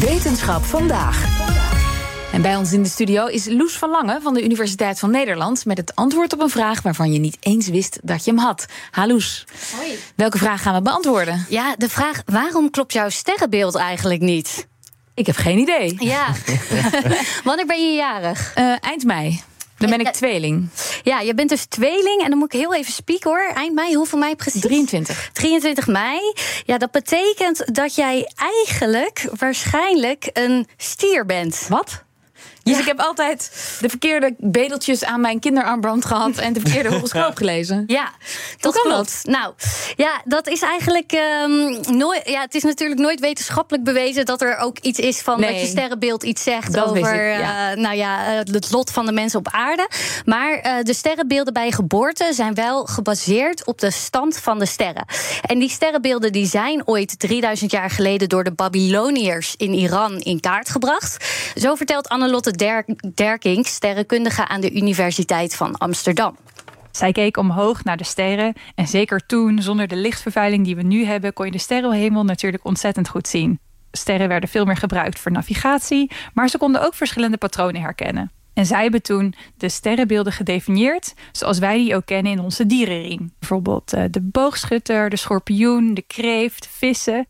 Wetenschap vandaag. En bij ons in de studio is Loes van Lange van de Universiteit van Nederland met het antwoord op een vraag waarvan je niet eens wist dat je hem had. Ha Loes. Hoi. Welke vraag gaan we beantwoorden? Ja, de vraag: waarom klopt jouw sterrenbeeld eigenlijk niet? Ik heb geen idee. Ja. Wanneer ben je jarig? Uh, eind mei. Dan ben ik Ja, tweeling. Ja, je bent dus tweeling. En dan moet ik heel even spieken hoor. Eind mei, hoeveel mei precies? 23. 23 mei. Ja, dat betekent dat jij eigenlijk waarschijnlijk een stier bent. Wat? Dus Ja. ik heb altijd de verkeerde bedeltjes aan mijn kinderarmband gehad en de verkeerde horoscoop gelezen. Ja, dat kan klopt. Nou, ja, dat is eigenlijk ehm, nooit. Ja, het is natuurlijk nooit wetenschappelijk bewezen dat er ook iets is van Nee. dat je sterrenbeeld iets zegt Dat over ik, ja. eh, nou ja, eh, het lot van de mensen op aarde. Maar eh, de sterrenbeelden bij geboorte zijn wel gebaseerd op de stand van de sterren. En die sterrenbeelden die zijn ooit 3000 jaar geleden door de Babyloniërs in Iran in kaart gebracht. Zo vertelt Annelotte Der Derking, sterrenkundige aan de Universiteit van Amsterdam. Zij keek omhoog naar de sterren en zeker toen, zonder de lichtvervuiling die we nu hebben, kon je de sterrenhemel natuurlijk ontzettend goed zien. Sterren werden veel meer gebruikt voor navigatie, maar ze konden ook verschillende patronen herkennen. En zij hebben toen de sterrenbeelden gedefinieerd zoals wij die ook kennen in onze dierenriem. Bijvoorbeeld eh, de boogschutter, de schorpioen, de kreeft, vissen.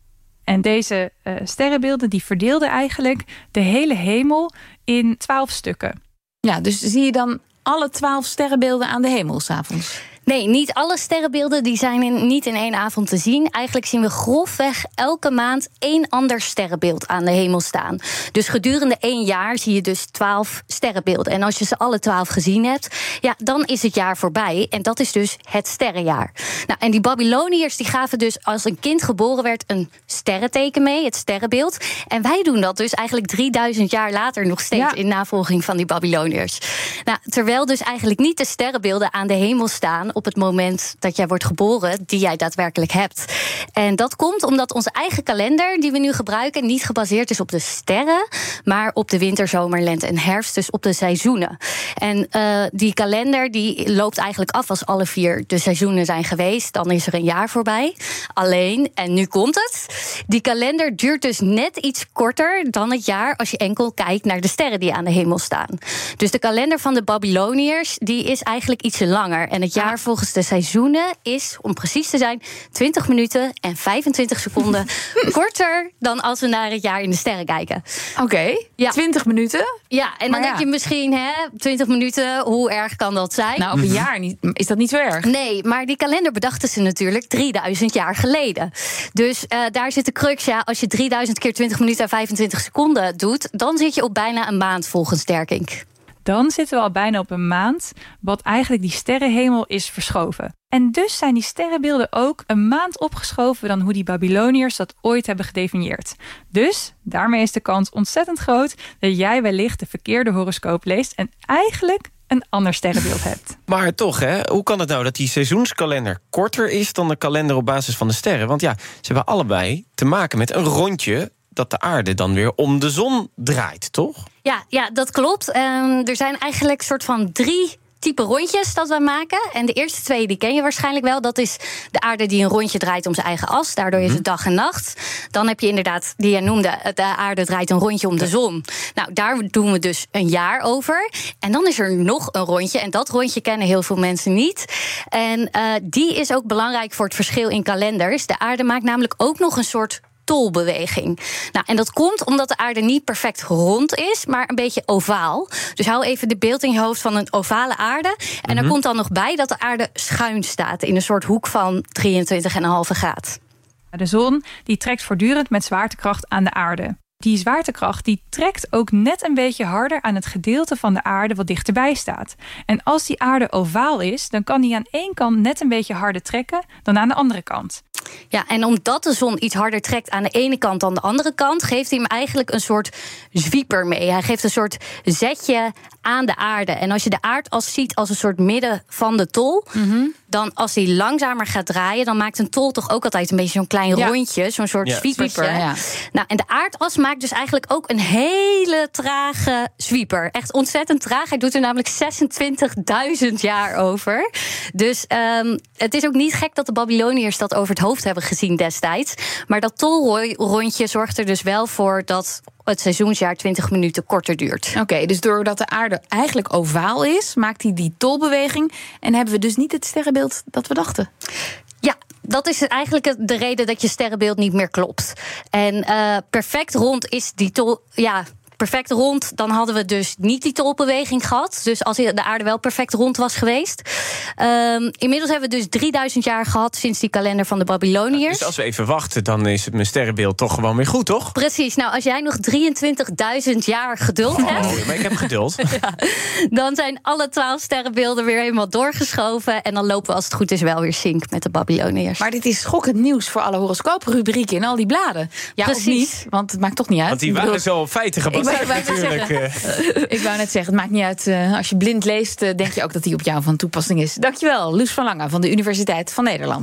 En deze eh, sterrenbeelden die verdeelden eigenlijk de hele hemel in twaalf stukken. Ja, dus zie je dan alle twaalf sterrenbeelden aan de hemel s'avonds? Nee, niet alle sterrenbeelden die zijn in, niet in één avond te zien. Eigenlijk zien we grofweg elke maand één ander sterrenbeeld aan de hemel staan. Dus gedurende één jaar zie je dus twaalf sterrenbeelden. En als je ze alle twaalf gezien hebt, ja, dan is het jaar voorbij. En dat is dus het sterrenjaar. Nou, en die Babyloniërs die gaven dus als een kind geboren werd een sterrenteken mee, het sterrenbeeld. En wij doen dat dus eigenlijk 3000 jaar later nog steeds Ja. in navolging van die Babyloniërs. Nou, terwijl dus eigenlijk niet de sterrenbeelden aan de hemel staan op het moment dat jij wordt geboren, die jij daadwerkelijk hebt. En dat komt omdat onze eigen kalender, die we nu gebruiken, niet gebaseerd is op de sterren, maar op de winter, zomer, lente en herfst, dus op de seizoenen. En eh, die kalender die loopt eigenlijk af als alle vier de seizoenen zijn geweest. Dan is er een jaar voorbij. Alleen, en nu komt het, die kalender duurt dus net iets korter dan het jaar als je enkel kijkt naar de sterren die aan de hemel staan. Dus de kalender van de Babyloniërs die is eigenlijk iets langer. En het jaar volgens de seizoenen is, om precies te zijn, 20 minuten en 25 seconden korter dan als we naar het jaar in de sterren kijken. Oké, Ja. 20 minuten. Ja, en dan ja. denk je misschien, hè, 20 minuten, hoe erg kan dat zijn? Nou, op een jaar niet, is dat niet zo erg. Nee, maar die kalender bedachten ze natuurlijk 3000 jaar geleden. Dus eh, daar zit de crux. Ja, als je 3000 keer 20 minuten en 25 seconden doet, dan zit je op bijna een maand volgens Derkink. Dan zitten we al bijna op een maand, wat eigenlijk die sterrenhemel is verschoven. En dus zijn die sterrenbeelden ook een maand opgeschoven dan hoe die Babyloniërs dat ooit hebben gedefinieerd. Dus daarmee is de kans ontzettend groot dat jij wellicht de verkeerde horoscoop leest en eigenlijk een ander sterrenbeeld hebt. Maar toch, hè, hoe kan het nou dat die seizoenskalender korter is dan de kalender op basis van de sterren? Want ja, ze hebben allebei te maken met een rondje dat de aarde dan weer om de zon draait, toch? Ja, ja, dat klopt. Ehm, er zijn eigenlijk soort van drie type rondjes dat we maken. En de eerste twee die ken je waarschijnlijk wel. Dat is de aarde die een rondje draait om zijn eigen as. Daardoor is het dag en nacht. Dan heb je inderdaad, die je noemde, de aarde draait een rondje om de zon. Nou, daar doen we dus een jaar over. En dan is er nog een rondje. En dat rondje kennen heel veel mensen niet. En eh, die is ook belangrijk voor het verschil in kalenders. De aarde maakt namelijk ook nog een soort tolbeweging. Nou, en dat komt omdat de aarde niet perfect rond is, maar een beetje ovaal. Dus hou even de beeld in je hoofd van een ovale aarde. En er komt dan nog bij dat de aarde schuin staat in een soort hoek van 23,5 graad. De zon die trekt voortdurend met zwaartekracht aan de aarde. Die zwaartekracht die trekt ook net een beetje harder aan het gedeelte van de aarde wat dichterbij staat. En als die aarde ovaal is, dan kan die aan één kant net een beetje harder trekken dan aan de andere kant. Ja, en omdat de zon iets harder trekt aan de ene kant dan de andere kant, geeft hij hem eigenlijk een soort zwieper mee. Hij geeft een soort zetje aan de aarde. En als je de aardas ziet als een soort midden van de tol, dan als hij langzamer gaat draaien, dan maakt een tol toch ook altijd een beetje zo'n klein Ja. rondje, zo'n soort Ja. Zwieper, ja. Nou, en de aardas maakt dus eigenlijk ook een hele trage zwieper. Echt ontzettend traag. Hij doet er namelijk 26.000 jaar over. Dus ehm, het is ook niet gek dat de Babyloniërs dat over het hoofd hebben gezien destijds. Maar dat tolrondje zorgt er dus wel voor dat het seizoensjaar 20 minuten korter duurt. Oké, dus doordat de aarde eigenlijk ovaal is, maakt hij die tolbeweging. En hebben we dus niet het sterrenbeeld dat we dachten. Ja, dat is eigenlijk de reden dat je sterrenbeeld niet meer klopt. En uh, perfect rond is die tol. Ja, perfect rond, dan hadden we dus niet die tolbeweging gehad. Dus als de aarde wel perfect rond was geweest. Um, inmiddels hebben we dus 3000 jaar gehad sinds die kalender van de Babyloniërs. dus als we even wachten, dan is mijn sterrenbeeld toch gewoon weer goed, toch? Precies. Nou, als jij nog 23.000 jaar geduld oh, hebt. maar ik heb geduld. ja, dan zijn alle 12 sterrenbeelden weer helemaal doorgeschoven. En dan lopen we als het goed is wel weer sync met de Babyloniërs. Maar dit is schokkend nieuws voor alle horoscooprubrieken in al die bladen. Ja, Precies. niet? Want het maakt toch niet uit. Want die waren zo op feiten gebaseerd ik wou, natuurlijk. Uh. ik wou net zeggen, het maakt niet uit. Uh, als je blind leest, uh, denk je ook dat die op jou van toepassing is. Dankjewel, Loes van Lange van de Universiteit van Nederland.